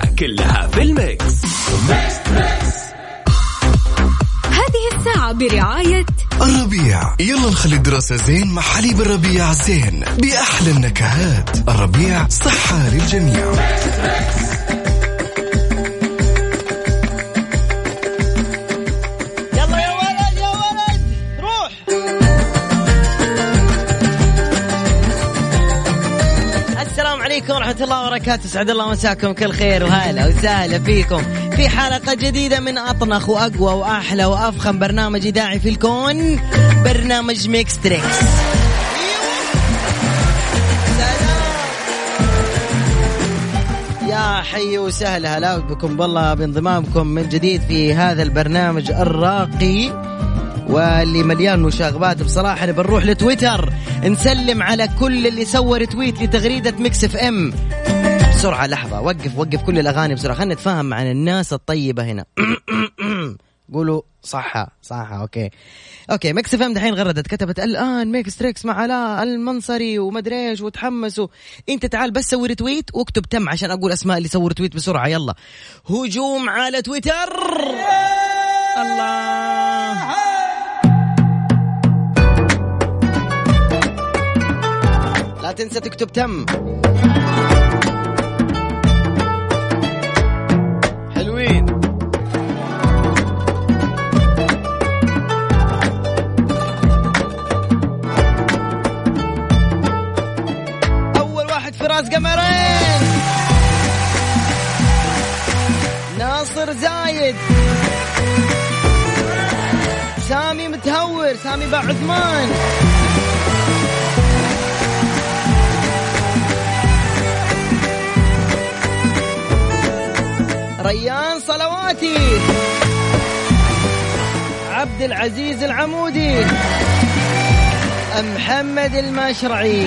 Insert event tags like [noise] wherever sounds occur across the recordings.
كلها في ال Mix Mix هذه الساعة برعاية الربيع. يلا نخلي الدراسة زين مع حليب الربيع زين بأحلى النكهات. الربيع صحة للجميع. عليكم الله وبركاته. سعد الله مساكم كل خير وهلا وسهلا فيكم. في حلقة جديدة من أطنخ وأقوى وأحلى وأفخم برنامج إذاعي في الكون برنامج Mix Trix يا حي وسهلا هلا بكم بالله بانضمامكم من جديد في هذا البرنامج الراقي واللي مليان مشاغبات بصراحة. بنروح لتويتر نسلم على كل اللي سوى tweet لتغريدة Mix FM بسرعة لحظة وقف وقف كل الأغاني بسرعة. خلينا نتفاهم مع الناس الطيبة هنا. [coughs] قولوا صحة صحة okay. okay Mix FM دحين غردت كتبت الآن Mix Trix مع علاء المنصري ومدري إيش وتحمسوا. أنت تعال بس سوي retweet واكتب تم عشان أقول أسماء اللي سووا retweet بسرعة. يلا. هجوم على تويتر. الله. لا تنسى تكتب تم. راس قمرين. ناصر زايد. سامي متهور سامي باع عثمان. ريان صلواتي. عبد العزيز العمودي. محمد المشرعي.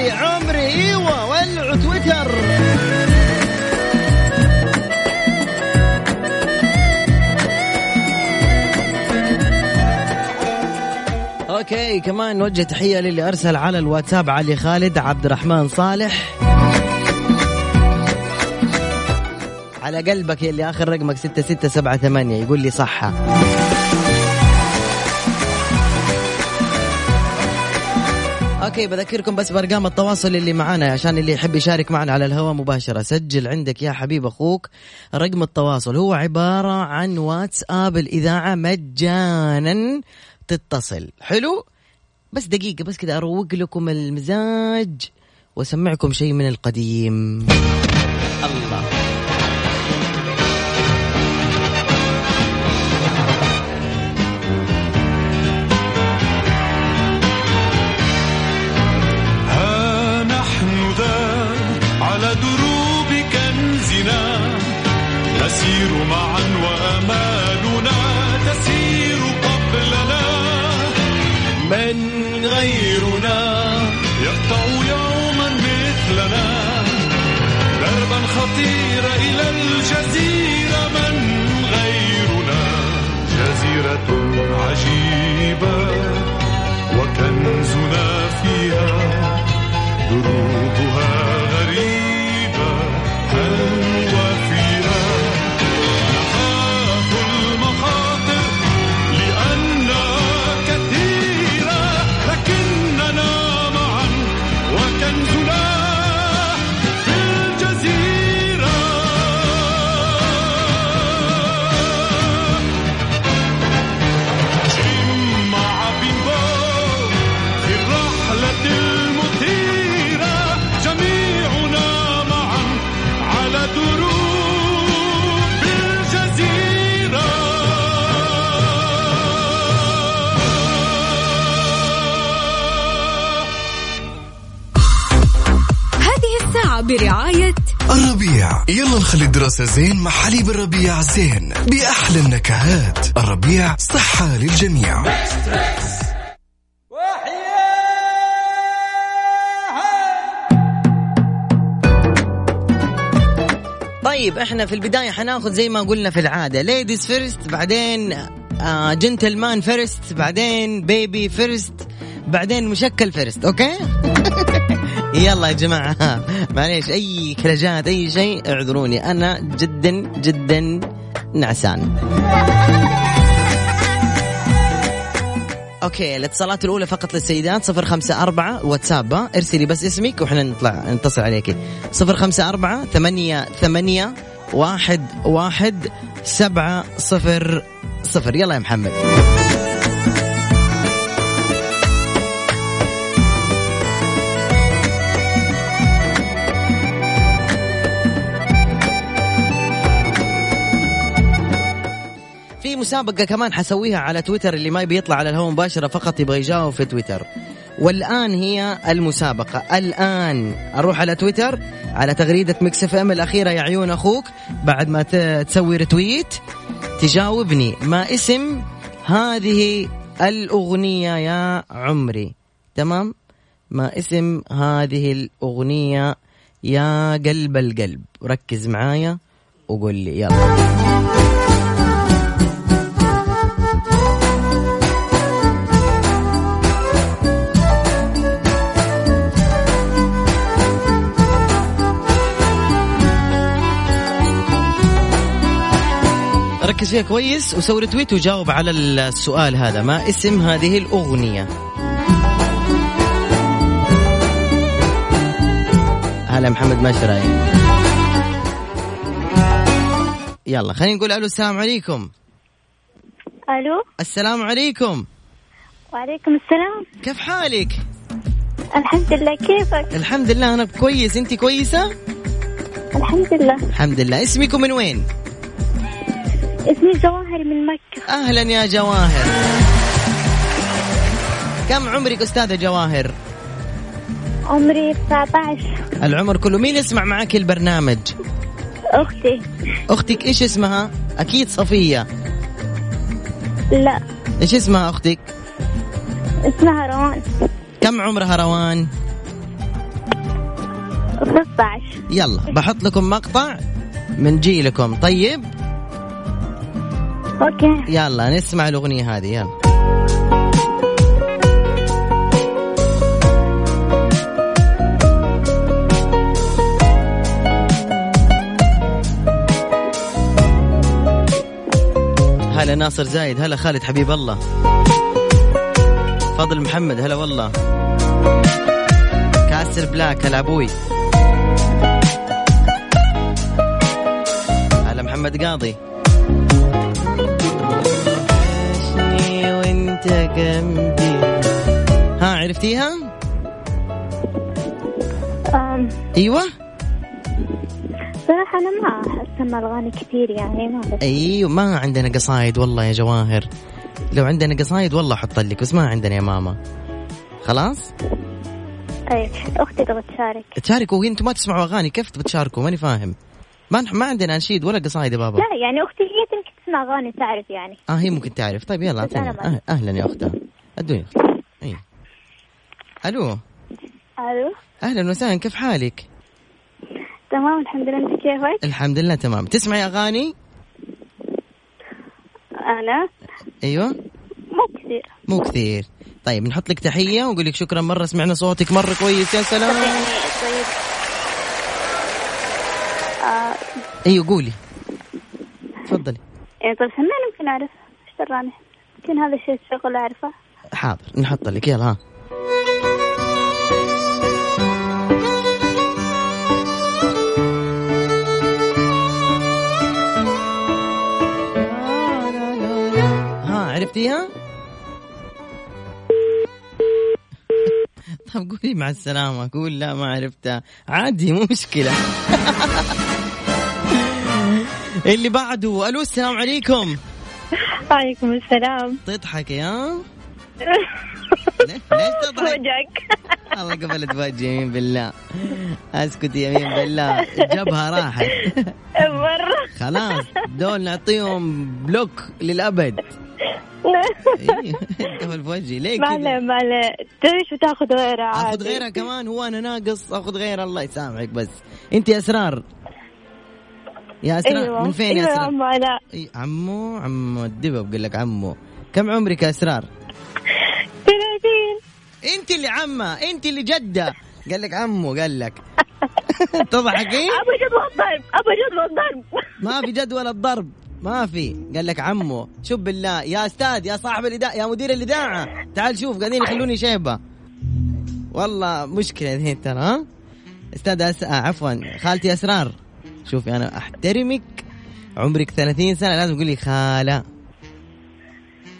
عمري عمري إيوه ولعوا تويتر أوكي كمان نوجه تحية للي أرسل على الواتساب علي خالد عبد الرحمن صالح. على قلبك اللي آخر رقمك ستة ستة سبعة ثمانية يقول لي صحة. أوكي بذكركم بس بأرقام التواصل اللي معانا عشان اللي يحب يشارك معنا على الهواء مباشرة. سجل عندك يا حبيب أخوك رقم التواصل. هو عبارة عن واتساب الإذاعة مجانا تتصل. حلو؟ بس دقيقة بس كذا أروق لكم المزاج وأسمعكم شيء من القديم. الله. Ciro Mar. يلا نخلي الدراسة زين مع حليب الربيع زين بأحلى النكهات. الربيع صحة للجميع. طيب إحنا في البداية حناخذ زي ما قلنا في العادة. ladies first بعدين آه gentleman first بعدين baby first بعدين مشكل first okay؟ يلا يا جماعة. [laughs] معليش أي كلجات أي شيء اعذروني. أنا جدا جدا نعسان. أوكي الاتصالات الأولى فقط للسيدات صفر خمسة أربعة واتساب. ها؟ ارسلي بس اسمك وإحنا نطلع نتصل عليك صفر خمسة أربعة ثمانية ثمانية واحد واحد سبعة صفر صفر. يلا يا محمد. في مسابقة كمان حسويها على تويتر اللي ما يبي يطلع على الهواء مباشرة فقط يبغى يجاوب في تويتر. والآن هي المسابقة. الآن أروح على تويتر على تغريدة Mix FM الأخيرة يا عيون أخوك بعد ما تسوي retweet تجاوبني. ما اسم هذه الأغنية يا عمري؟ تمام؟ ما اسم هذه الأغنية يا قلب القلب. ركز معايا وقول لي يلا. ركز فيها كويس. وسوي تويت وجاوب على السؤال هذا. ما اسم هذه الأغنية؟ هلا محمد ما رايك يلا خلينا نقول ألو السلام عليكم. ألو؟ السلام عليكم. وعليكم السلام. كيف حالك؟ الحمد لله كيفك؟ الحمد لله أنا كويس. أنت كويسة؟ الحمد لله. الحمد لله. اسمكم من وين؟ اسمي جواهر من مكة. أهلا يا جواهر. كم عمرك أستاذة جواهر؟ عمري 19 العمر كله. مين يسمع معك البرنامج؟ أختي. أختك إيش اسمها؟ أكيد صفية. لا. إيش اسمها أختك؟ اسمها روان. كم عمرها روان؟ 16 يلا بحط لكم مقطع من جيلكم. طيب. okay. يلا نسمع الأغنية هذه يلا. هلا ناصر زايد هلا خالد حبيب الله. فضل محمد هلا والله. كاسر بلاك هلا أبوي. هلا محمد قاضي. وانت جنبي. ها عرفتيها؟ أم. أيوه. صراحة أنا ما أسمع الأغاني كثير يعني ما بس أيوه ما عندنا قصايد والله يا جواهر. لو عندنا قصايد والله أحط لك بس ما عندنا يا ماما. خلاص؟ أي أختي تبغى تشارك. تشاركوا أنتم ما تسمعوا أغاني كيف بتشاركوا ماني فاهم. ما ما عندنا انشيد ولا قصايد يا بابا. لا يعني أختي هي تسمع أغاني تعرف يعني. آه هي ممكن تعرف. طيب يلا ما أه- أهلا يا اختها أدوني. إي. ألو. ألو. أهلا وسهلا. كيف حالك؟ تمام الحمد لله. أنت كيفك؟ الحمد لله تمام. تسمعي أغاني؟ أنا؟ أيوه. مو كثير. مو كثير. طيب نحط لك تحية ونقول لك شكرا مرة. سمعنا صوتك مرة كويس. يا سلام. طيب. آه. أيوه قولي. يعني طيب فنان يمكن أعرف. إيش دراني؟ يمكن هذا الشيء الشغل أعرفه. حاضر نحط لك يلا. ها ها عرفتيها؟ طب قولي مع السلامة قول لا ما عرفتها. عادي مو مشكلة. [laughs] اللي بعده ألو السلام عليكم. وعليكم السلام. تضحك يا؟ [laughs] ليش تضحك؟ وجهك الله قبل تفاجئ يمين بالله. اسكت يمين بالله. جبهة راحت. مرة. خلاص دول نعطيهم بلوك للأبد. إيه، قبل وجهي ليه كذا؟ ما عليه. تعيش وتاخذ غيرها عادي آخذ غيرها كمان؟ هو أنا ناقص آخذ غيرها الله يسامحك بس. أنت أسرار. يا اسراء أيوه. من فين يا يا اسراء عم علاء إي، عمو عمو الدبب بقول لك عمو. كم عمرك يا إسرار؟ 30 أنت اللي عمة أنت اللي جدة. قال لك عمو قال لك. [laughs] تضحكي أبو جدول الضرب أبو جدول الضرب ما في جدول الضرب. ما في. قال لك عمو شوف بالله يا أستاذ يا صاحب الاذاعه يا مدير الاذاعه تعال شوف قاعدين يخلوني شيبة. والله مشكلة ذي ترى ها؟ أستاذ أس... آه عفوا خالتي أسرار. شوفي أنا أحترمك. عمرك 30 سنة لازم تقولي خالة.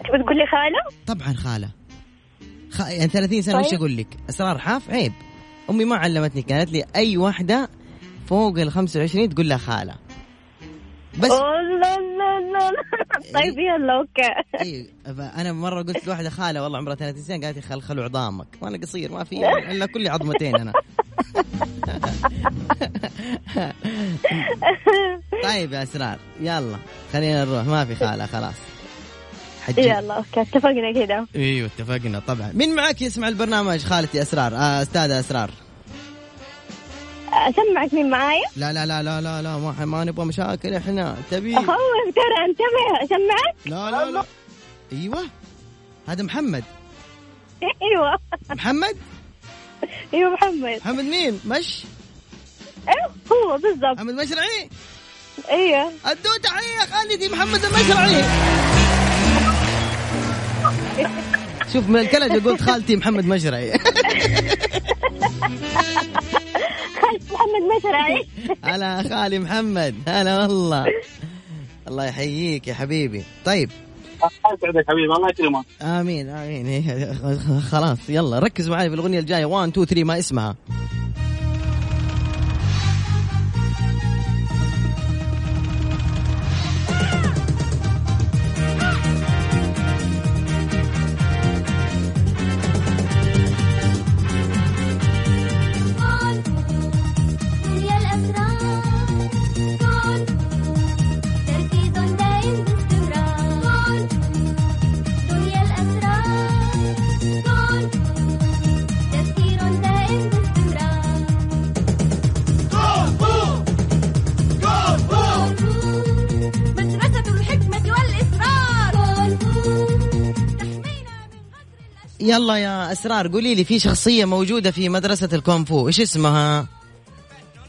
تبي تقول لي خالة؟ طبعا خالة. خ... يعني 30 سنة طيب. وش أقول لك؟ اسرار حاف؟ عيب. أمي ما علمتني كانت لي أي واحدة فوق ال 25 تقول لها خالة. بس لا لا لا لا. طيب يلا okay. اي أنا مرة قلت لواحدة خالة والله عمرها 30 سنة قالت لي خل خلوا عظامك. وأنا قصير ما في [laughs] إلا كل عظمتين أنا. [laughs] طيب يا أسرار يلا خلينا نروح ما في خالة خلاص. حجي. يلا okay اتفقنا كده. إيوه اتفقنا طبعا. مين معك يسمع البرنامج؟ خالتي أسرار آه أستاذة أسرار. أسمعك مين معايا؟ لا لا لا لا لا لا ما, ما نبغى مشاكل إحنا تبي. اخوف ترى انتبه أسمعك؟ لا لا لا. إيوه هذا محمد. إيوه. محمد؟ [laughs] أيوه محمد. محمد مين مش؟ أيوه هو بالضبط. محمد مشرعي أيوه ادو تحيه يا خالتي محمد المشرعي. [laughs] شوف من الكلجة قلت خالتي محمد مشرعي. خالد محمد مشرعي. [laughs] هلا خالي محمد. هلا والله. الله يحييك يا حبيبي. طيب. الله يسعدك حبيبي الله يكرمك آمين آمين. [laughs] خلاص يلا ركز معي في الأغنية الجاية. 1 2 3 ما اسمها. يلا يا أسرار قولي لي في شخصية موجودة في مدرسة الكونفو إيش اسمها؟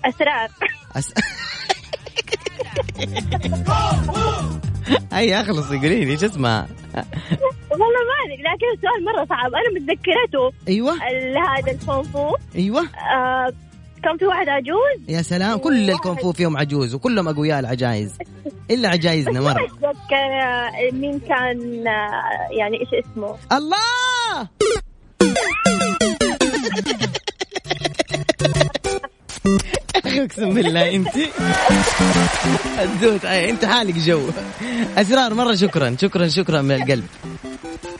أسرار. أس... [laughs] هيا أخلصي قولي لي إيش اسمها؟ والله ما أدري لكن السؤال مرة صعب. أنا متذكرته. أيوه. هذا الكونفو. أيوه. آه كان في واحد عجوز؟ يا سلام كل الكونفو فيهم عجوز وكلهم أقوياء العجايز. إلا عجايزنا مرة. أتذكر آه، مين كان آه، يعني إيش اسمه؟ الله! [laughs] أقسم بالله أنت الدوت أنت حالك جو. أسرار مرة شكرا. شكرا شكرا من القلب.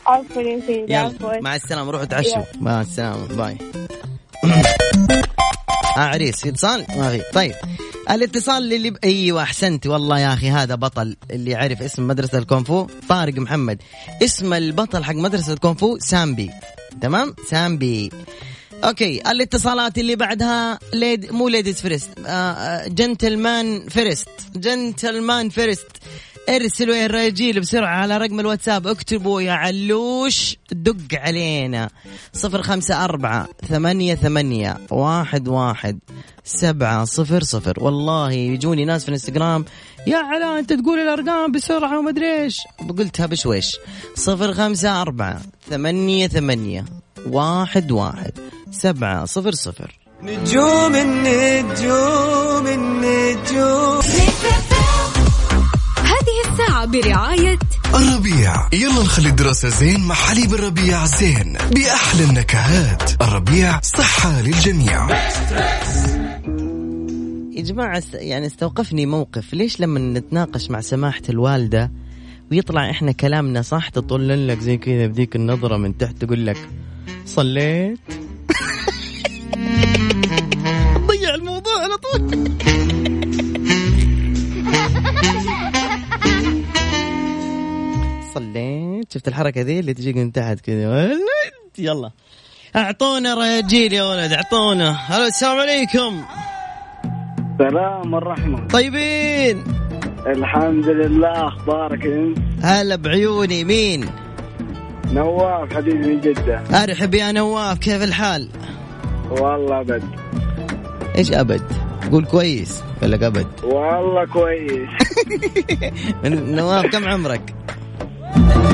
عفوا يا سيدي مع السلامة روحوا تعشوا. مع السلامة bye. آه عريس في اتصال؟ ما في. طيب. الاتصال اللي ب... أيوه احسنت والله يا أخي هذا بطل اللي يعرف اسم مدرسة الكونفو. طارق محمد. اسم البطل حق مدرسة الكونفو سامبي. تمام؟ سامبي. okay. الاتصالات اللي بعدها lad مو ladies first آه gentleman first gentleman first ارسلوا يا الرجيل بسرعة على رقم الواتساب. اكتبوا يا علوش دق علينا. صفر خمسة أربعة ثمانية ثمانية واحد واحد سبعة صفر صفر. والله يجوني ناس في الانستغرام يا علاء انت تقول الأرقام بسرعة وما إيش. قلتها بشويش. صفر خمسة أربعة ثمانية ثمانية واحد واحد سبعة صفر صفر. نجوم النجوم النجوم الساعة برعاية الربيع. يلا نخلي الدراسة زين مع حليب الربيع زين بأحلى النكهات. الربيع صحة للجميع. يا جماعة يعني استوقفني موقف. ليش لما نتناقش مع سماحة الوالدة ويطلع إحنا كلامنا صح تطل لك زي كذا بديك النظرة من تحت تقول لك صليت؟ [laughs] ضيع الموضوع على طول. صليت شفت الحركة ذي اللي تجيك من تحت كذا. ولد [laughs] يلا. أعطونا رجيل يا ولد أعطونا. هلا السلام عليكم. السلام والرحمة. طيبين. الحمد لله أخبارك إنت؟ هلا بعيوني مين؟ نواف حبيبي من جدة. أرحب يا نواف كيف الحال؟ والله أبد. إيش أبد؟ قول كويس ولا ابد والله كويس. [laughs] نواف كم عمرك؟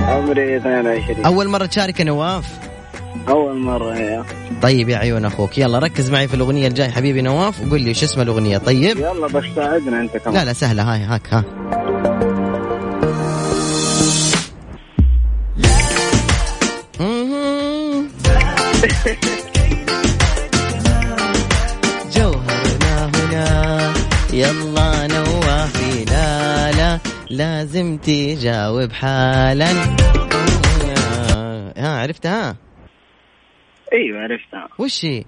عمري 22 أول مرة تشارك يا نواف؟ أول مرة يا. طيب يا عيون أخوك يلا ركز معي في الأغنية الجاي حبيبي نواف وقول لي وش اسم الأغنية طيب؟ يلا بس ساعدنا أنت كمان. لا لا سهلة هاي هاك ها. لازم تجاوب حالا. ها عرفتها؟ أيوه عرفتها. وش هي؟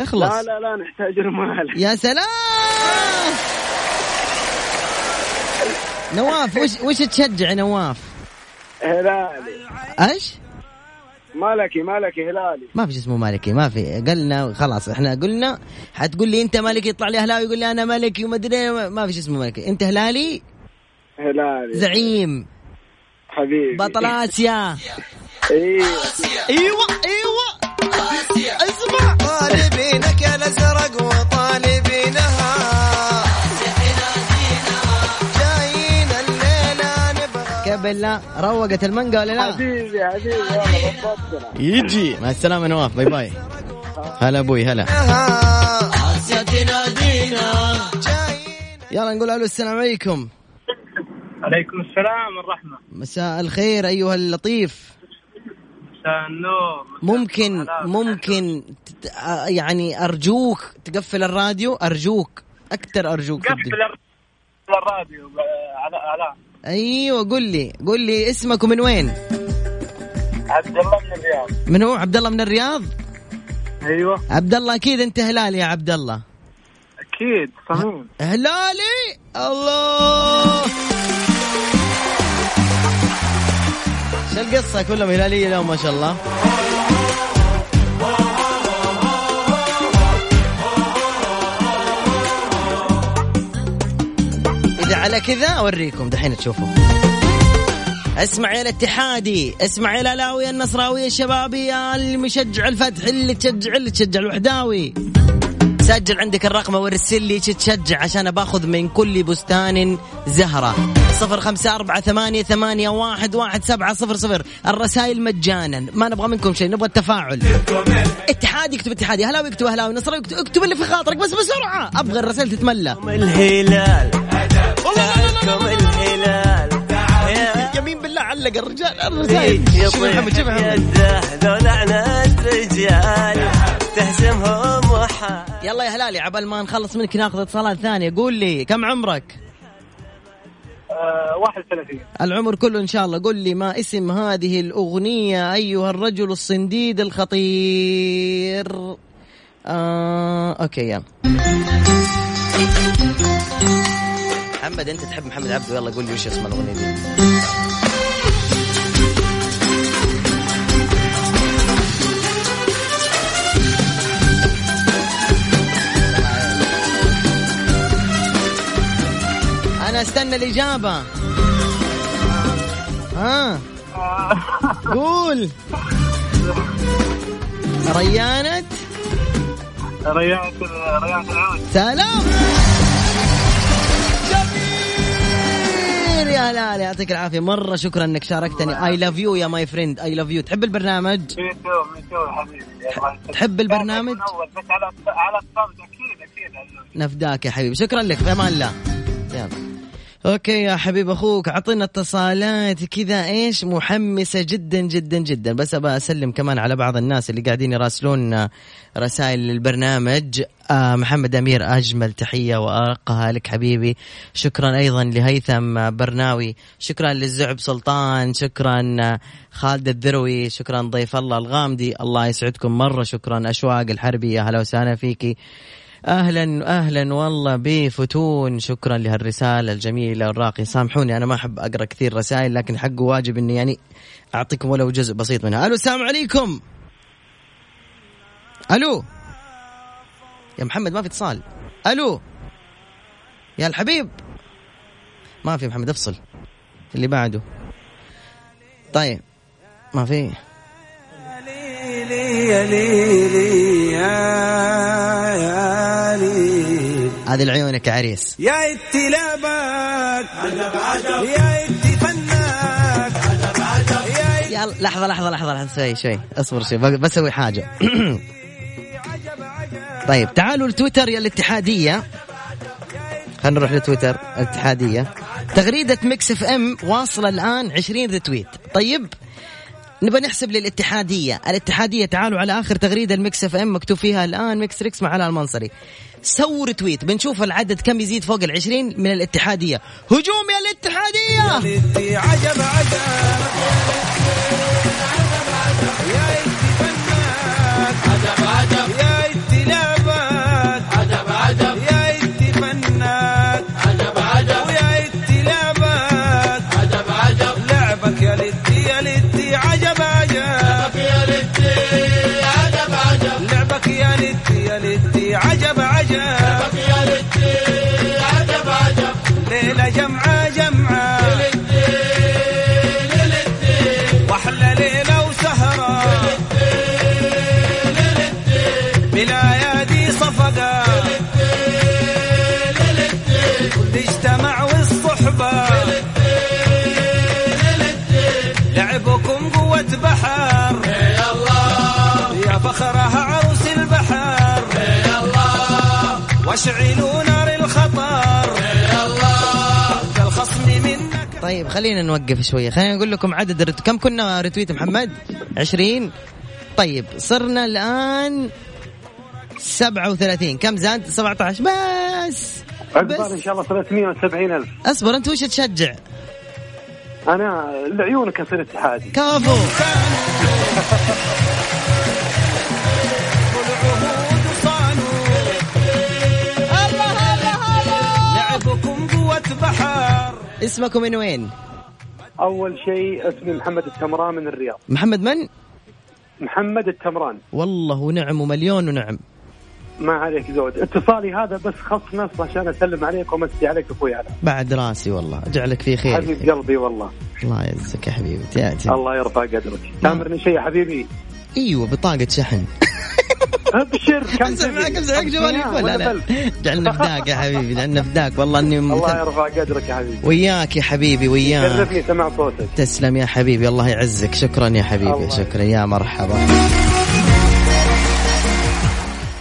اخلص. لا لا لا نحتاج المال يا سلام! نواف وش وش تشجع نواف؟ هلالي. إيش؟ مالكي مالكي هلالي. ما في شيء اسمه مالكي ما في. قلنا خلاص إحنا قلنا حتقول لي أنت مالكي يطلع لي هلاوي يقول لي أنا مالكي وما أدري إيه، ما في شيء اسمه مالكي أنت هلالي؟ هلالي. زعيم. حبيبي. بطل آسيا. إيوه إيوه. أيوه اسمع. طالبينك يا الأزرق بالله روقت المانجا ولا لا؟ حبيبي حبيبي والله بالضبط يجي. مع السلامة نواف. bye bye. هلا أبوي هلا. يلا نقول ألو السلام عليكم. عليكم السلام والرحمة. مساء الخير أيها اللطيف. مساء النور. ممكن ممكن تت- آه، يعني أرجوك تقفل الراديو أرجوك أكثر أرجوك. قفل الراديو على على أيوه قل لي قل لي اسمك ومن وين؟ عبد الله من الرياض. من هو؟ عبد الله من الرياض؟ أيوه. عبد الله أكيد أنت هلالي يا عبد الله. أكيد صميم هلالي؟ الله! شو القصة؟ كلهم هلالية اليوم ما شاء الله. إذا على كذا أوريكم دحين تشوفوا. اسمع يا الاتحادي اسمع يا الالاوي النصراوي الشبابي اللي مشجع الفتح اللي تشجع اللي تشجع الوحداوي. سجل عندك الرقم وارسل لي تشجع عشان باخذ من كل بستان زهرة. صفر خمسة أربعة ثمانية, ثمانية واحد, واحد سبعة صفر صفر. الرسائل مجانا. ما نبغى منكم شيء نبغى التفاعل. اتحادي اكتب اتحادي. هلاوي اكتب هلاوي نصراوي اكتب, اكتب اللي في خاطرك بس بسرعة. أبغى الرسائل تتملى. الهلال. يمين بالله علق الرجال الرسائل. شوف يا محمد شوف يا محمد. يده ذو لعنة رجال تهزمهم وحال. يلا يا هلالي عبال ما نخلص منك ناخذ اتصالات ثانية. قول لي كم عمرك؟ آه 31 العمر كله إن شاء الله. قل لي ما اسم هذه الأغنية أيها الرجل الصنديد الخطير. آه، أوكي يلا. محمد أنت تحب محمد عبده؟ يلا قول لي وش اسم الأغنية دي. أنا استنى الإجابة. ها؟ قول. ريانة. ريان ريان العود. سلام. جميل. يا هلال يعطيك العافية. مرة شكرا إنك شاركتني. I love you يا my friend I love you تحب البرنامج؟ تحب البرنامج؟ أول بس على على أكيد أكيد. نفداك يا حبيبي. شكرا لك في أمان الله. أوكي يا حبيب أخوك أعطينا اتصالات كذا إيش؟ محمسة جدا جدا جدا. بس ابى أسلم كمان على بعض الناس اللي قاعدين يراسلون رسائل للبرنامج آه محمد أمير أجمل تحية وارقها لك حبيبي. شكرا أيضا لهيثم برناوي. شكرا للزعب سلطان. شكرا خالد الذروي. شكرا ضيف الله الغامدي. الله يسعدكم مرة. شكرا أشواق الحربي. يا هلا وسهلا فيكي. أهلا أهلا والله بفتون. شكرا لهالرسالة الجميلة والراقية. سامحوني أنا ما أحب أقرأ كثير رسائل لكن حقه واجب إني يعني أعطيكم ولو جزء بسيط منها. ألو السلام عليكم. ألو. يا محمد ما في اتصال. ألو. يا الحبيب. ما في محمد افصل. اللي بعده. طيب ما في. هذه لعيونك يا عريس. يا اتي لعبك عجب عجب يا اتي فنك عجب عجب يا لحظة لحظة لحظة لحظة شوي شوي. اصبر شوي بسوي حاجة. [clears throat] طيب تعالوا لتويتر يا الاتحادية. خلينا نروح لتويتر الاتحادية. تغريدة Mix FM واصلة الآن 20 retweet. طيب نبغى نحسب للاتحادية. الاتحادية تعالوا على آخر تغريدة ال Mix FM مكتوب فيها الآن Mix Trix مع علاء المنصري. سووا ريتويت بنشوف العدد كم يزيد فوق العشرين من الاتحادية. هجوم يا الاتحادية! يا عجب عجب. واشعلوا نار الخطر. كالخصم منك طيب خلينا نوقف شوية. خلينا نقول لكم عدد الرت... كم كنا رتويت محمد؟ 20 طيب صرنا الآن 37 كم زاد؟ 17 بس. عقبال إن شاء الله 370 ألف. أصبر أنت وش تشجع؟ أنا لعيونك اصير اتحادي كفو [laughs] بحر اسمكم من وين؟ أول شيء اسمي محمد التمران من الرياض. محمد من؟ محمد التمران. والله ونعم ومليون ونعم. ما عليك زود. اتصالي هذا بس خص نص عشان أسلم عليك وأمسي عليك أخوي علاء بعد راسي والله. أجعلك في خير. حبيب قلبي والله. الله يعزك يا حبيبي. تأتي الله يرفع قدرك. تامرني شيء يا حبيبي؟ أيوه بطاقة شحن. [laughs] أبشر كم اسمعك جوالك ولا ولا لا بل. جعلنا فداك يا حبيبي لأن فداك والله إني الله. يرفع قدرك يا حبيبي. وياك يا حبيبي وياك. شرفني سمع صوتك. تسلم يا حبيبي الله يعزك. شكرا يا حبيبي شكرا. يا مرحبا.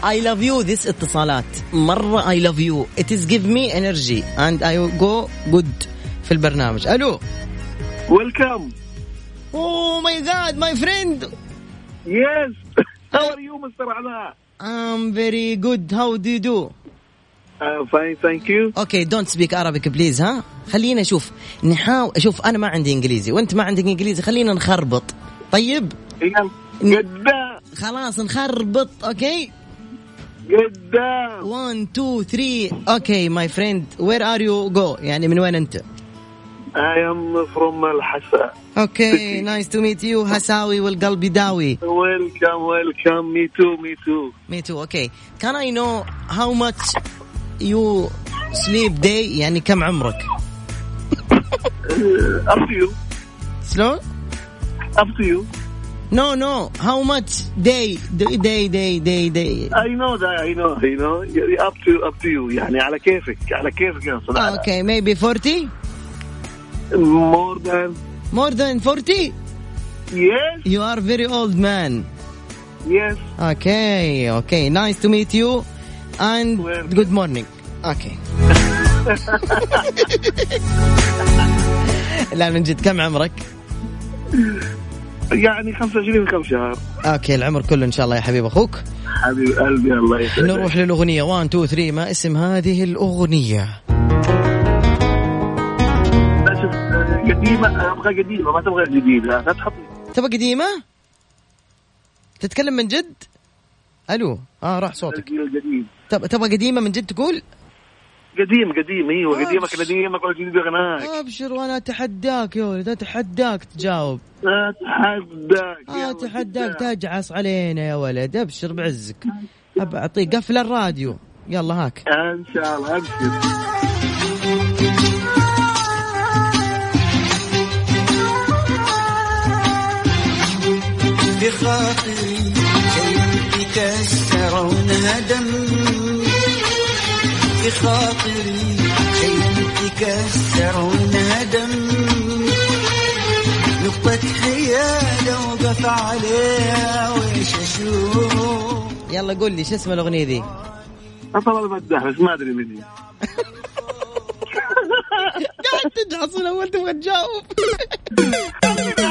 I love you. This اتصالات. مرة I love you. It is give me energy. And I go good في البرنامج. ألو. welcome oh my god my friend yes how are you mister علاء I'm very good. How do you do? fine thank you okay don't speak Arabic please ها خلينا نشوف نحاول شوف أنا ما عندي إنجليزي. وأنت ما عندك إنجليزي خلينا نخربط. طيب؟ قدام خلاص نخربط okay؟ قدام 1 2 3 okay my friend where are you go يعني من وين أنت؟ I am from الحساء okay nice to meet you حساوي والقلب يداوي welcome welcome me too me too me too okay can I know how much you sleep day يعني كم عمرك up to you. شلون up to you. no no how much day day day day day day I know that I know I know. Up to up to you يعني على كيفك على كيفك يا أستاذ علاء. okay maybe 40 more than more than 40 yes you are very old man yes Okay, okay. Nice to meet you and Welcome. good morning. Okay. [laughs] لا من جد كم عمرك؟ يعني 25 كم شهر أوكي العمر كله إن شاء الله يا حبيب أخوك. حبيب قلبي الله يسعدك نروح للأغنية 1 2 3 ما اسم هذه الأغنية؟ آه، قديمة أبغى قديمة ما تبغى جديدة لا تحط تبغى قديمة؟ تتكلم من جد؟ ألو آه راح صوتك. الجيل القديم تب- تبغى قديمة من جد تقول؟ قديم قديم أيوه قديمك أبش. قديمك ولا جديد غناك أبشر وأنا أتحداك يا ولد أتحداك تجاوب. أتحداك يا أتحداك. تجعص علينا يا ولد أبشر بعزك. أعطيك قفل الراديو يلا هاك إن شاء الله أبشر بخاطري شيء يكسر ونهدم بخاطري شيء يكسر ونهدم نقطة حيادة وقف عليها ويش أشوف يلا قول لي شو اسم الأغنية ذي؟ أصلا المداح بس ما أدري مني [laughs] قاعد تجعص الأول تبغى تجاوب. [laughs]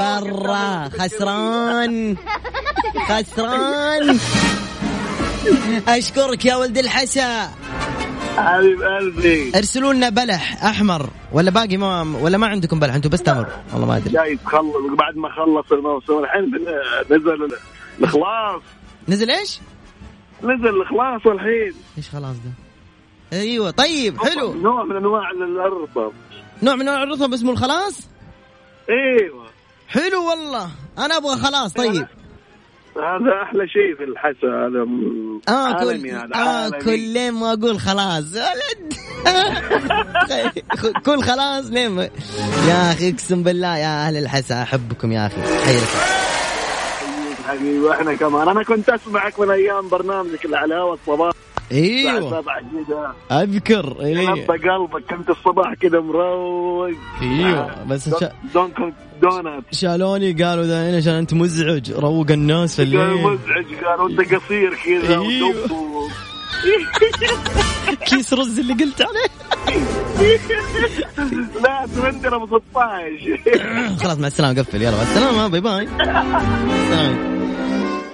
برا. خسران. [laughs] خسران. أشكرك يا ولد الحسا. حبيب قلبي. ارسلوا لنا بلح أحمر. ولا باقي ما ولا ما عندكم بلح؟ أنتم بس تمر. والله ما أدري. جاي تخلص. بعد ما خلص الموسم الحين نزل الخلاص نزل إيش؟ نزل الخلاص الحين. إيش خلاص ده؟ أيوه طيب حلو. نوع من أنواع الرطب نوع من أنواع الرطب اسمه الخلاص؟ أيوه. حلو والله. أنا أبغى خلاص طيب. هذا أحلى شيء في الحسا هذا م- آه كل عالمي هذا آه. كل ما أقول خلاص. ولد. [laughs] كل خلاص لين يا أخي أقسم بالله يا أهل الحسا أحبكم يا أخي. حي لك حبيبي وإحنا كمان. أنا كنت أسمعك من أيام برنامجك اللي على الهواء الصباح. إيوه. 7 كذا أذكر أيوه قلبك كنت الصباح كذا مروق. إيوه بس شا- دونكن دونات شالوني قالوا ذا عشان أنت مزعج روق الناس في الليل. مزعج؟ قال وانت قصير كذا و- [laughs] كيس رز اللي قلت عليه. [laughs] لا ترندر ابو 16 خلاص مع السلامة قفل. يلا مع السلامة باي باي. سلام.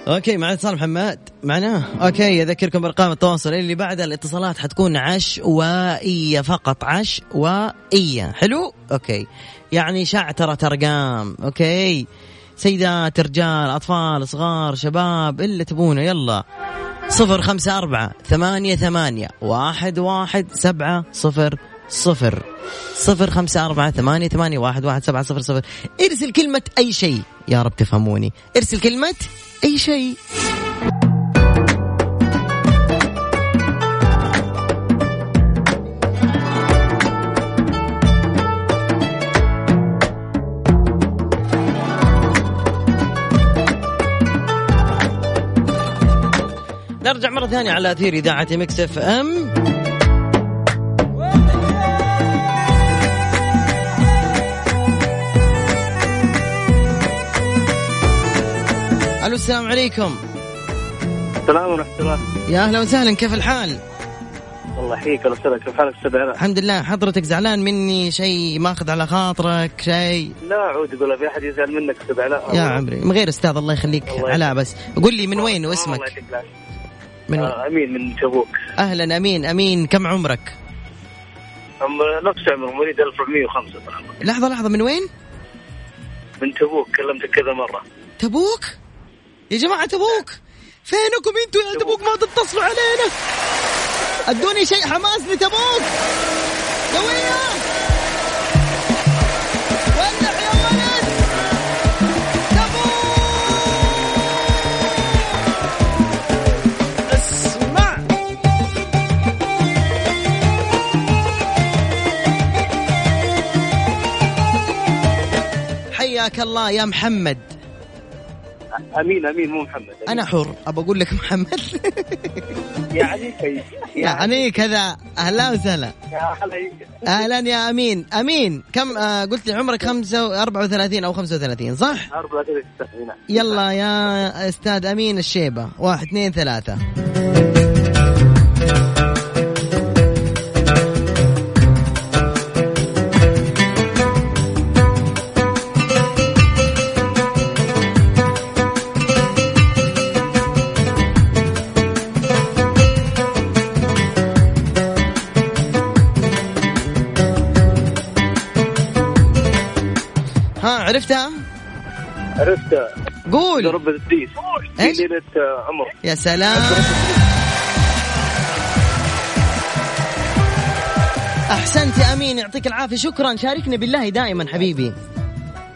okay معنا اتصال محمد. معنا؟ okay اذكركم بأرقام التواصل. اللي بعد الاتصالات حتكون عشوائيه فقط. عشوائيه حلو؟ okay. يعني شعترة أرقام. okay. سيدات رجال أطفال صغار شباب اللي تبونه. يلا. صفر خمسة أربعة ثمانية ثمانية. واحد واحد سبعة صفر صفر. صفر خمسة أربعة ثمانية ثمانية واحد واحد سبعة صفر صفر. ارسل كلمة أي شيء. يا رب تفهموني. ارسل كلمة أي شيء. نرجع مرة ثانية على أثير إذاعة مكس إف ألو السلام عليكم. السلام ورحمة الله. يا أهلا وسهلا كيف الحال؟ الله يحييك الله يسلمك كيف حالك أستاذ علاء؟ الحمد لله. حضرتك زعلان مني؟ شيء ماخذ على خاطرك؟ شيء؟ لا اعود أقول في أحد يزعل منك أستاذ علاء يا عمري من غير أستاذ الله يخليك الله علاء بس. قول لي من وين الله واسمك العافية. من وين؟ آه، أمين من تبوك. أهلا أمين أمين. كم عمرك؟ عمر نفس عمر مواليد 1405 طبعا لحظة لحظة. من وين؟ من تبوك. كلمتك كذا مرة. تبوك؟ يا جماعة تبوك فينكم أنتوا يا تبوك ما تتصلوا علينا؟ أدوني شيء حماس لتبوك قوية يا ولد. حياك الله يا محمد. أمين أمين مو محمد أمين. أنا حر ابى أقول لك محمد. [laughs] يعني كيف؟ يعني. كذا أهلا وسهلا. أهلا يا أمين. أمين. كم آه قلت لي عمرك 5 34 أو 35 صح؟ 34 يلا يا أستاذ أمين الشيبة. واحد اثنين ثلاثة. ها عرفتها. عرفت قول. رب الديس ليلة آه، عمر. يا سلام. أحسنت يا أمين يعطيك العافية. شكرا. شاركني بالله دائما حبيبي.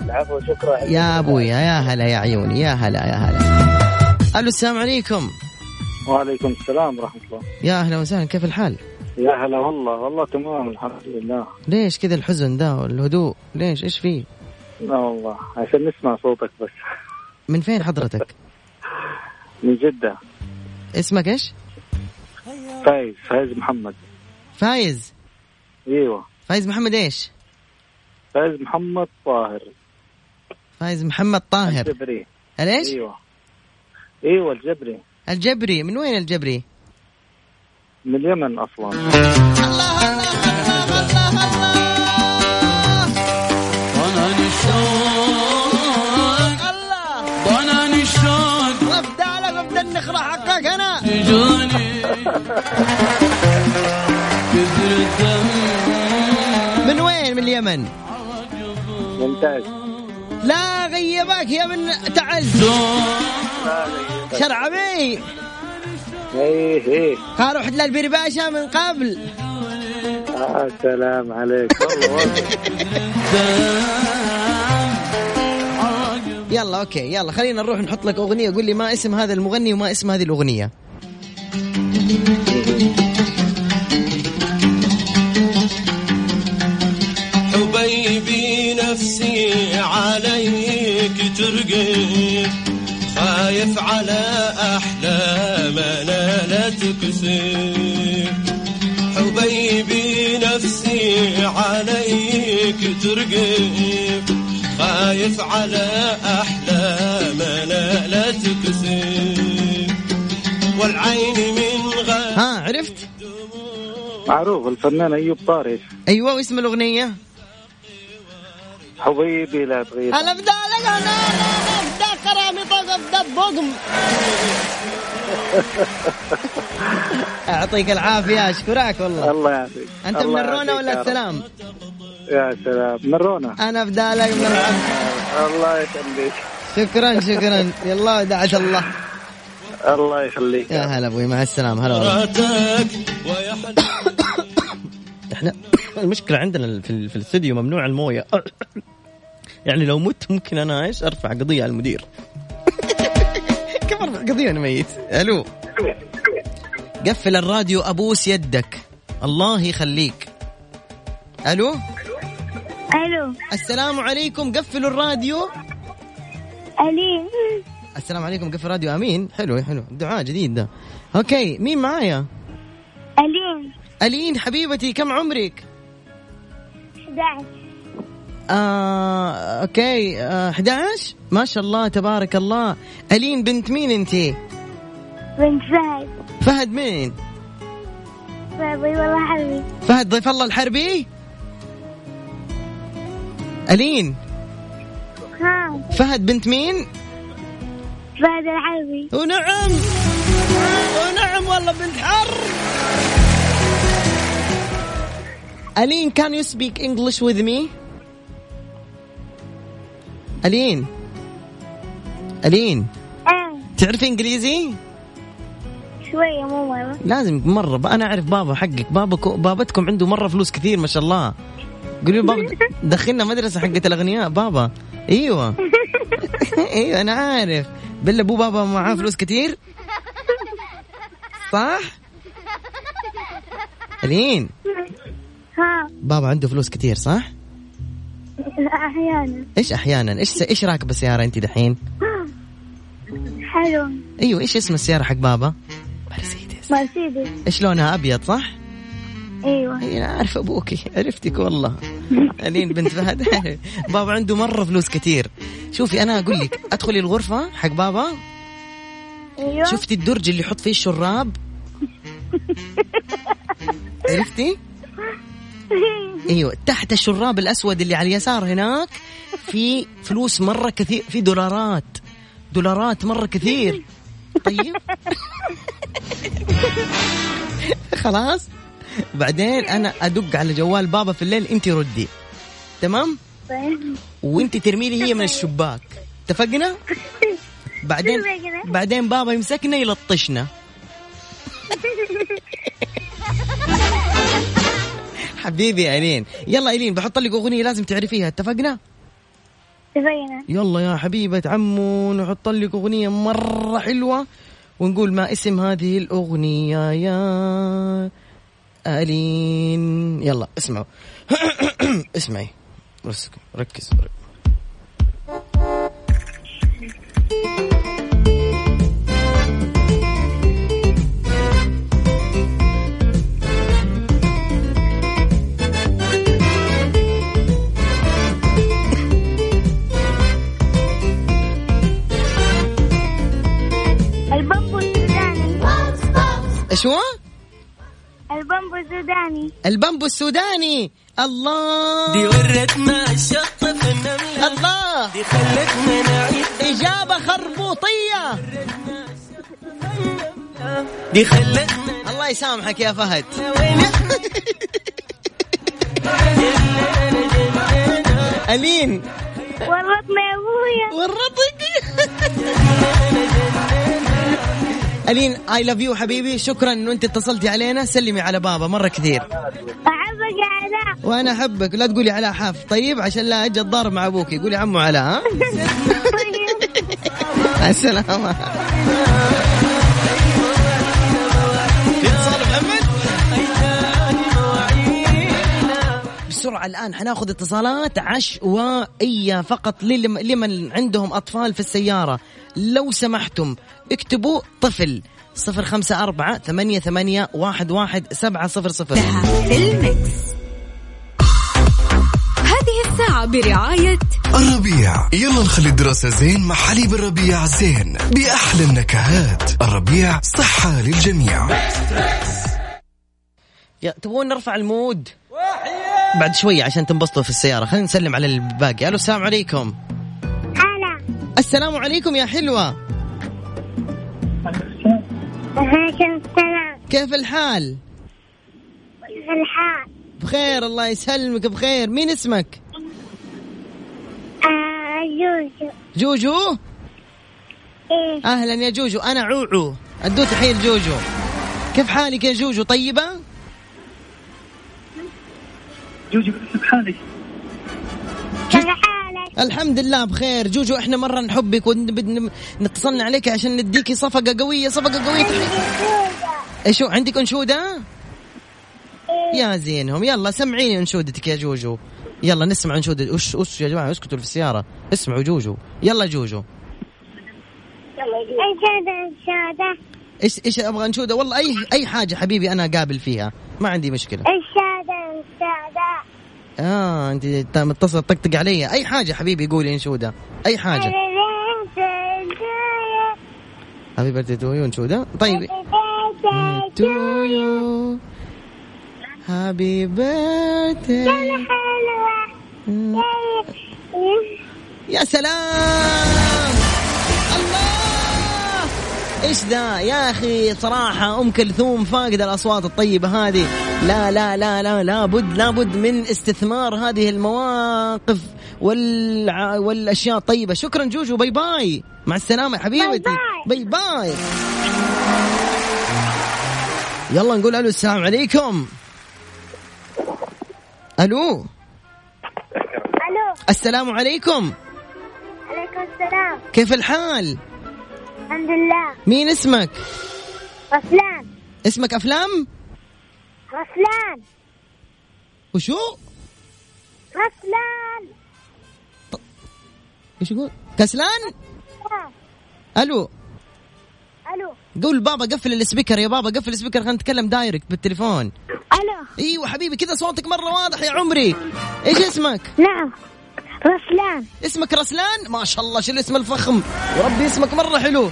العفو شكرا. يا أبويا يا هلا يا عيوني يا هلا يا هلا. ألو السلام عليكم. وعليكم السلام ورحمة الله. يا أهلا وسهلا. كيف الحال؟ يا هلا والله والله تمام الحمد لله. ليش كذا الحزن ده والهدوء؟ ليش؟ إيش فيه؟ لا والله عشان نسمع صوتك بس. من فين حضرتك؟ [laughs] من جدة. اسمك إيش؟ فايز فايز محمد. فايز. أيوه. فايز محمد إيش؟ فايز محمد طاهر. فايز محمد طاهر. الجبري. ليش أيوه. أيوه الجبري. الجبري من وين الجبري؟ من اليمن أصلا. ضناني من وين من اليمن؟ ممتاز. لا غيبك يا من تعز شرعبي. إيه إيه. قالوا حد البير باشا من قبل. آه سلام عليك. يلا أوكي يلا خلينا نروح نحط لك أغنية. قول لي ما اسم هذا المغني وما اسم هذه الأغنية. حبيبي نفسي عليك ترقي خايف على أحلامنا لا تكسر. حبيبي نفسي عليك ترقي خايف على أحلامنا معروف الفنان أيوب طارش أيوه واسم الأغنية؟ حبيبي لا تغيب. أنا ابدا لك أنا أنا ابدا كرامي ابدا بقم يعطيك [laughs] العافية أشكرك والله. الله يعافيك. أنت من يعافيك ولا. السلام؟ يا سلام. من رونا. أنا ابدا لك من العب الله يخليك. شكرا شكرا. يلا ودعت الله. الله يخليك يا هلا أبوي مع السلامة. هلا والله. إحنا [coughs] المشكلة عندنا في, في الاستوديو ممنوع الموية. [coughs] يعني لو مت ممكن أنا إيش أرفع قضية على المدير. [laughs] كيف ارفع قضية وأنا ميت. ألو. قفل الراديو أبوس يدك. الله يخليك. ألو. ألو. السلام عليكم. قفلوا الراديو. الين السلام عليكم. قفل الراديو. آمين. حلو حلو. دعاء جديد ده. okay مين معايا؟ الين ألين حبيبتي كم عمرك؟ 11 آه، okay آه، 11 ما شاء الله تبارك الله. ألين بنت مين أنت؟ بنت فهد. فهد مين؟ فهد والله حبيبي فهد ضيف الله الحربي؟ ألين؟ ها فهد بنت مين؟ فهد الحبيبي ونعم. ونعم والله بنت حر الين can you speak English with me? الين الين آه. تعرفي إنجليزي؟ شوية مو مرة. لازم مرة. أنا أعرف بابا حقك. بابك بابتكم عنده مرة فلوس كثير ما شاء الله. قولي له بابا [laughs] دخلنا مدرسة حقت الأغنياء بابا. أيوة. [laughs] أيوة أنا عارف. بالله أبو بابا معاه فلوس كثير. صح؟ [laughs] ألين. ها. بابا عنده فلوس كثير صح؟ أحيانا. إيش أحيانا؟ إيش إيش راكبه سياره انت دحين؟ حلو. أيوه إيش اسم السيارة حق بابا؟ مرسيدس. إيش لونها؟ أبيض صح؟ أيوه. إي أنا عارف أبوك. عرفتك والله. الين بنت فهد؟ [laughs] بابا عنده مرة فلوس كثير شوفي أنا أقول لك أدخلي الغرفة حق بابا. أيوه. شفتي الدرج اللي يحط فيه الشراب؟ [laughs] عرفتي؟ إيوه تحت الشراب الأسود اللي على اليسار هناك في فلوس مرة كثير في دولارات دولارات مرة كثير. طيب. [laughs] خلاص. بعدين أنا أدق على جوال بابا في الليل انت ردي. تمام؟ وانت ترمي لي هي من الشباك. اتفقنا؟ بعدين بعدين بابا يمسكنا يلطشنا. [laughs] حبيبي يا الين يلا الين بحط لك أغنية لازم تعرفيها. اتفقنا؟ تبينه يلا يا حبيبة عمو نحط لك أغنية مرة حلوة ونقول ما اسم هذه الأغنية يا ألين يلا اسمعوا. [clears throat] اسمعي. ركز ركز. إيش هو؟ البامبو السوداني. البامبو السوداني. الله. دي ورتنا الشط في النملة الله. دي خلتنا نعيد. إجابة خربوطية. دي خلتنا. الله يسامحك يا فهد. ألين ورطنا يا أبويا. ورطك [laughs] ألين اي لاف يو حبيبي. شكرا إنه أنت اتصلتي علينا. سلمي على بابا مرة كثير. احبك يا علاء. وأنا أحبك. لا تقولي علاء حاف. طيب عشان لا أجي اتضارب مع أبوك قولي عمو علاء ها؟ اتصال محمد؟ بسرعة الآن حناخذ اتصالات عشوائية فقط لمن عندهم أطفال في السيارة. لو سمحتم اكتبوا طفل صفر خمسة أربعة ثمانية ثمانية واحد واحد سبعة صفر صفر. ال Mix. هذه الساعة برعاية الربيع. يلا نخلي الدراسة زين مع حليب الربيع زين. بأحلى النكهات. الربيع صحة للجميع. يا تبغون نرفع ال mood؟ بعد شوية عشان تنبسطوا في السيارة. خلينا نسلم على الباقي. ألو السلام عليكم. هلا. السلام عليكم يا حلوة. عليكم السلام. كيف الحال؟ كيف الحال؟ بخير الله يسلمك بخير. مين اسمك؟ آه جوجو. جوجو؟ إيه. أهلا يا جوجو. أنا عوعو. أدو تحية لجوجو. كيف حالك يا جوجو؟ طيبة؟ كيف حالك؟ الحمد لله بخير. جوجو إحنا مرة نحبك ونتصلنا عليك عشان نديكي صفقة قوية صفقة قوية تحية. إيش عندك أنشودة؟ يا زينهم. يلا سمعيني أنشودتك يا جوجو. يلا نسمع أنشودة. وش وش يا جماعة؟ اسكتوا في السيارة. اسمعوا جوجو. يلا جوجو. انشادة إيش إيش أبغى أنشودة؟ والله أي أي حاجة حبيبي أنا قابل فيها. ما عندي مشكلة. انشادة انشادة آه أنت متصل طقطق علي. أي حاجة حبيبي قولي انشودة أي حاجة. happy birthday to you انشودة طيب. to you happy birthday يا سلام. إيش ذا؟ يا أخي صراحة أم كلثوم فاقدة الأصوات الطيبة هذه. لا لا لا لا لابد لابد من استثمار هذه المواقف والع... والأشياء الطيبة. شكرا جوجو bye bye. مع السلامة يا حبيبتي bye bye. يلا نقول ألو السلام عليكم. ألو. ألو. السلام عليكم. عليكم السلام. كيف الحال؟ الحمد لله. مين اسمك؟ رسلان اسمك أفلام؟ رسلان وشو؟ رسلان إيش يقول؟ كسلان؟ ألو. ألو. قول بابا قفل ال speaker يا بابا قفل ال speaker خلينا نتكلم direct بالتليفون. ألو. أيوه حبيبي كذا صوتك مرة واضح يا عمري. إيش اسمك؟ نعم. رسلان. اسمك رسلان؟ ما شاء الله شو الاسم الفخم؟ وربي اسمك مرة حلو.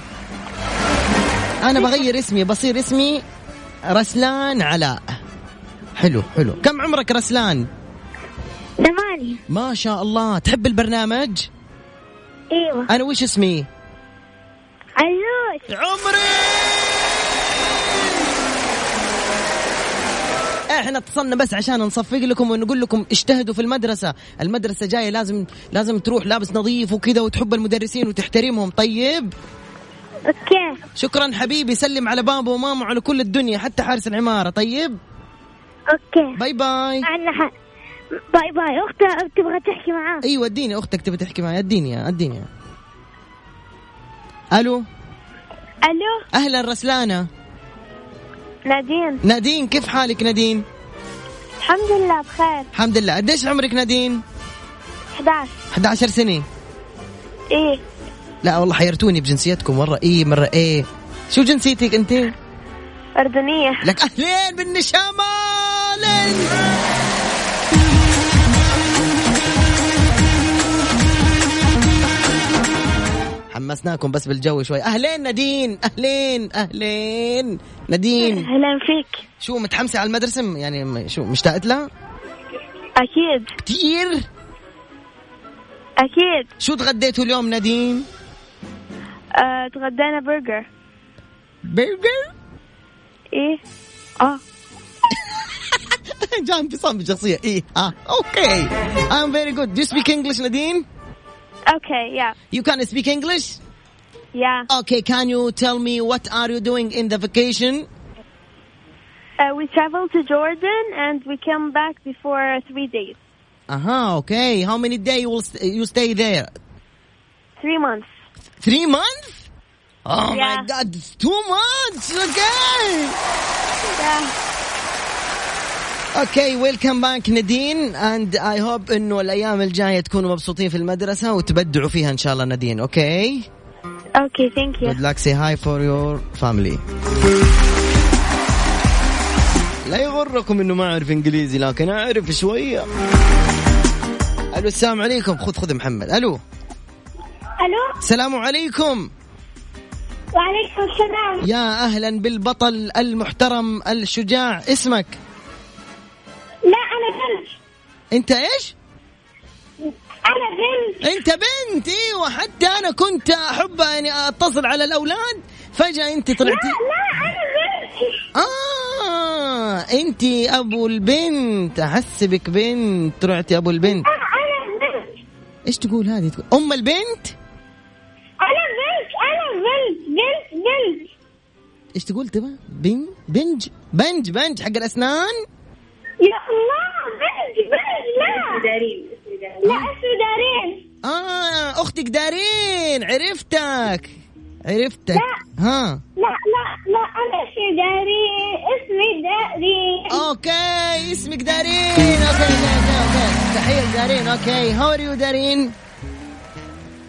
أنا [laughs] بغير اسمي بصير اسمي رسلان علاء. حلو حلو. كم عمرك رسلان؟ ثمانية. ما شاء الله. تحب البرنامج؟ إيوه. أنا وش اسمي؟ عيوش عمري! إحنا اتصلنا بس عشان نصفق لكم ونقول لكم اجتهدوا في المدرسة. المدرسة جاية لازم لازم تروح لابس نظيف وكذا وتحب المدرسين وتحترمهم. طيب؟ okay. شكرا حبيبي. سلم على بابا وماما وعلى كل الدنيا حتى حارس العمارة. طيب؟ okay. bye bye. ح... bye bye. اختها تبغى تحكي معاه أيوه اديني. أختك تبي تحكي معي اديني اديني ألو؟ ألو؟ أهلا رسلانه نادين. نادين كيف حالك نادين؟ الحمد لله بخير. الحمد لله. قديش عمرك نادين؟ 11 11 سنة. إيه. لا والله حيرتوني بجنسيتكم مرة. إيه مرة إيه. شو جنسيتك أنت؟ أردنية. لك أهلين. حمسناكم بس بالجو شوي. أهلين نادين أهلين أهلين. نادين. أهلا فيك. شو متحمسة على المدرسة؟ يعني شو مشتاقت لها؟ أكيد. كثير أكيد. شو تغديتوا اليوم نادين؟ آه، تغدينا برجر. برجر؟ إيه. آه. [laughs] جاء انفصام بالشخصية. إيه. آه okay. I'm very good. Do you speak English نادين؟ Okay, yeah. you can speak English Yeah. okay can you tell me what are you doing in the vacation Uh, we traveled to Jordan and we came back before three days. uh-huh okay how many days you will st- you stay there Three months. three months oh my god it's too much okay Yeah. Okay welcome back نادين and I hope إنه الأيام الجاية تكونوا مبسوطين في المدرسة وتبدعوا فيها إن شاء الله نادين okay Okay, thank you. Good luck. Say hi for your family. لا يغركم إنه ما أعرف إنجليزي لكن أعرف شوية. ألو السلام عليكم. خذ خذ محمد. ألو. ألو؟ السلام عليكم. وعليكم السلام. يا أهلا بالبطل المحترم الشجاع. اسمك؟ بنت انت إيش؟ أنا بنت انت بنت أيوه حتى أنا كنت احب اني اتصل على الاولاد فجأة انت لا طلعتي. لا أنا بنت آه انت أبو البنت أحسبك بنت طلعتي أبو البنت. أنا بنت إيش تقول هذه؟ تقول أم البنت؟ أنا بنت أنا بنت بنت بنت. إيش تقول تبى بن بنج بنج بنج حق الأسنان؟ يا الله بنت بنت لا. دارين لا اسمي دارين. آه أختك دارين عرفتك عرفتك. لا. ها. لا لا لا أنا اسمي دارين اسمي دارين. Okay اسمك دارين. Okay okay okay. تحية لدارين. Okay how are you دارين؟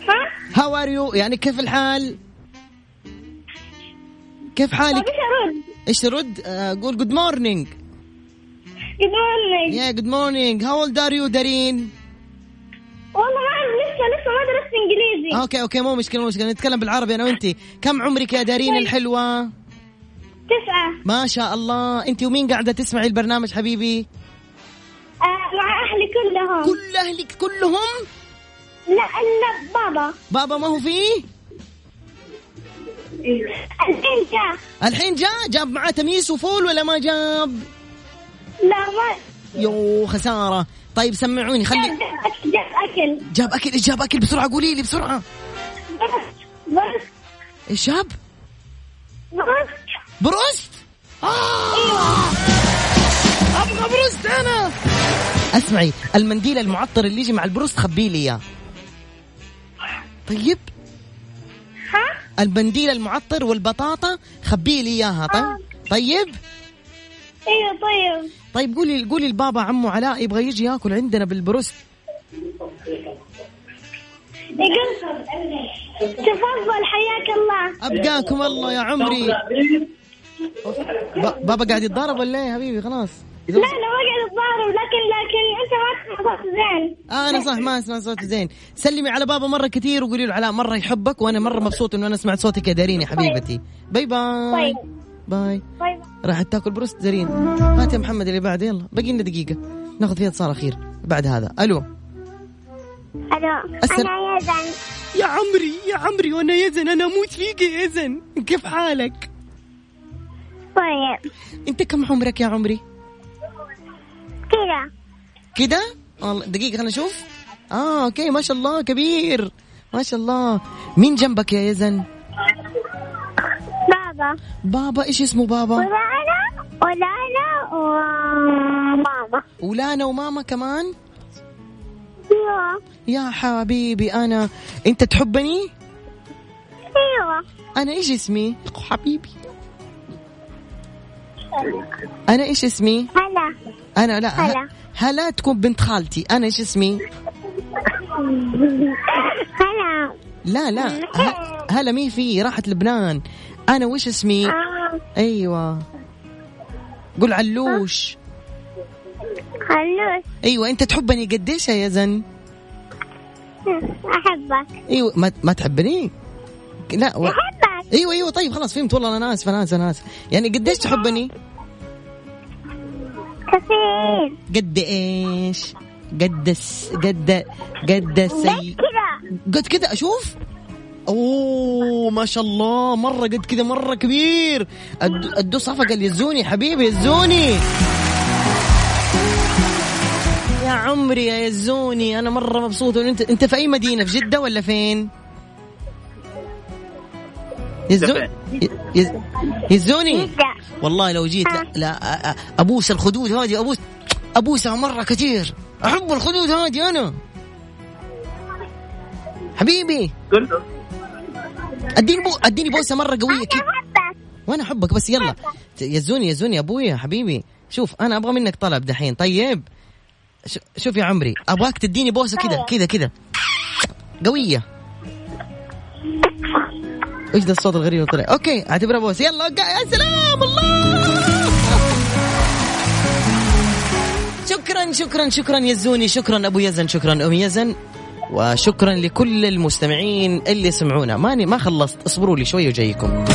ها؟ how are you يعني كيف الحال؟ كيف حالك؟ إيش أرد؟ إيش ترد؟ آه، قول good morning Good morning. يا good morning how old are you دارين والله ما أعرف لسه لسه ما درست إنجليزي. Okay okay مو مشكلة مو مشكلة. نتكلم بالعربي أنا وانت كم عمرك يا دارين الحلوة؟ تسعة. ما شاء الله. أنت ومين قاعدة تسمعي البرنامج حبيبي؟ آه مع أهلي كلهم. كل أهلك كلهم؟ لا إلا بابا. بابا ما هو فيه الحين جاء. الحين جاء؟ جاب معاه تميس وفول ولا ما جاب؟ لا ما يو خسارة. طيب سمعوني خلي جاب أكل جاب أكل. إيش جاب أكل بسرعة قولي لي بسرعة. بس بس. إيش جاب بس. بروست آه. أبغى بروست أنا. أسمعي المنديل المعطر اللي يجي مع البروست خبي لي إياه. طيب. ها؟ المنديل المعطر والبطاطا خبي لي إياها. طيب. طيب. أيوه طيب. طيب قولي قولي لبابا عمو علاء يبغى يجي ياكل عندنا بالبروست. تفضل حياك الله. أبقاكم الله يا عمري. بابا قاعد يتضارب ولا إيه يا حبيبي؟ خلاص. لا لا ما قاعد اتضارب لكن لكن أنت ما تسمع صوت زين. أنا صح ما اسمع صوت زين. سلمي على بابا مرة كثير وقولي له علاء مرة يحبك وأنا مرة مبسوط إنه أنا سمعت صوتك يا دارين يا حبيبتي. Bye bye. طيب. Bye. طيب راحت تاكل بروست دارين هات يا محمد اللي بعد يلا. باقي لنا دقيقة. ناخذ فيها اتصال أخير. بعد هذا. ألو. ألو. السل- أنا يزن يا عمري يا عمري وأنا يزن أنا أموت فيك يا يزن كيف حالك؟ طيب. أنت كم عمرك يا عمري؟ كذا كده؟ والله دقيقة خلينا نشوف. آه أوكي. ما شاء الله كبير. ما شاء الله. مين جنبك يا يزن بابا. بابا إيش اسمه بابا؟ ولانا ولانا وماما. ولانا وماما كمان؟ أيوه. يا حبيبي أنا أنت تحبني؟ أيوه. أنا إيش اسمي؟ حبيبي. أنا إيش اسمي؟ هلا. أنا لا هلا. هلا تكون بنت خالتي. أنا إيش اسمي؟ هلا. لا لا هلا مين في راحت لبنان. أنا وش اسمي؟ آه، أيوه. قول علوش. خلوش أيوه أنت تحبني قديش يا يزن أحبك. أيوه ما, ما تحبني؟ لا و... أحبك. أيوه أيوه طيب خلاص فهمت. والله أنا اسف أنا اسف أنا اسف يعني قديش تحبني؟ كثير. قد إيش؟ قد. قد قد كذا قد كذا أشوف؟ أوه ما شاء الله. مرة قد كذا مرة كبير. الدو صفقه اليزوني حبيبي يزوني. يا عمري يا يزوني. أنا مرة مبسوط انت أنت في أي مدينة؟ في جدة ولا فين؟ يزون يز... يزوني. جدة والله لو جيت لا, لا أبوس الخدود هذه أبوس أبوسها مرة كثير. أحب الخدود هذه أنا. حبيبي. قل أديني بو أديني بوسة مرة قوية كذا وأنا أحبك بس يلا. يزوني يزوني يا ابويا حبيبي. شوف أنا أبغى منك طلب دحين. طيب. شوف يا عمري أبغاك تديني بوسة كذا كذا كذا قوية. إيش ده الصوت الغريب اللي طلع؟ Okay أعتبرها بوسة. يلا. يا سلام الله! شكرا شكرا شكرا يزوني شكرا أبو يزن. شكرا ام يزن. وشكرا لكل المستمعين اللي سمعونا ماني ما خلصت. اصبروا لي شوي وجايكم.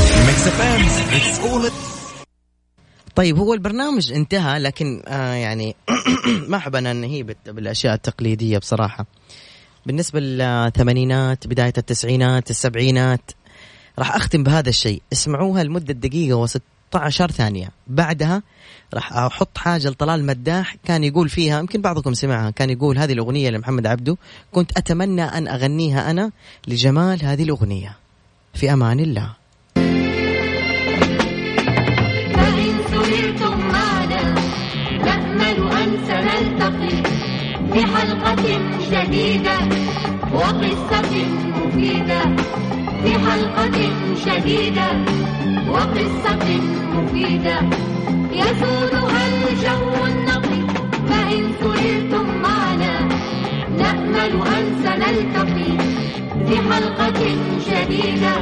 طيب هو البرنامج انتهى لكن آه يعني [clears throat] ما أحب أنا انهي بال- بالأشياء التقليدية بصراحة. بالنسبة للثمانينات بداية التسعينات السبعينات راح أختم بهذا الشيء. اسمعوها لمدة دقيقة و16 ثانية. بعدها راح أحط حاجة لطلال مداح كان يقول فيها يمكن بعضكم سمعها كان يقول هذه الأغنية لمحمد عبده كنت أتمنى أن أغنيها أنا لجمال هذه الأغنية. في أمان الله. في حلقة جديدة وقصة مفيدة؟ في حلقة جديدة وقصة مفيدة. الجو النقي. فإن سهرتم معنا نأمل أن سنلتقي. في حلقة جديدة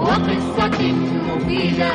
وقصة مفيدة.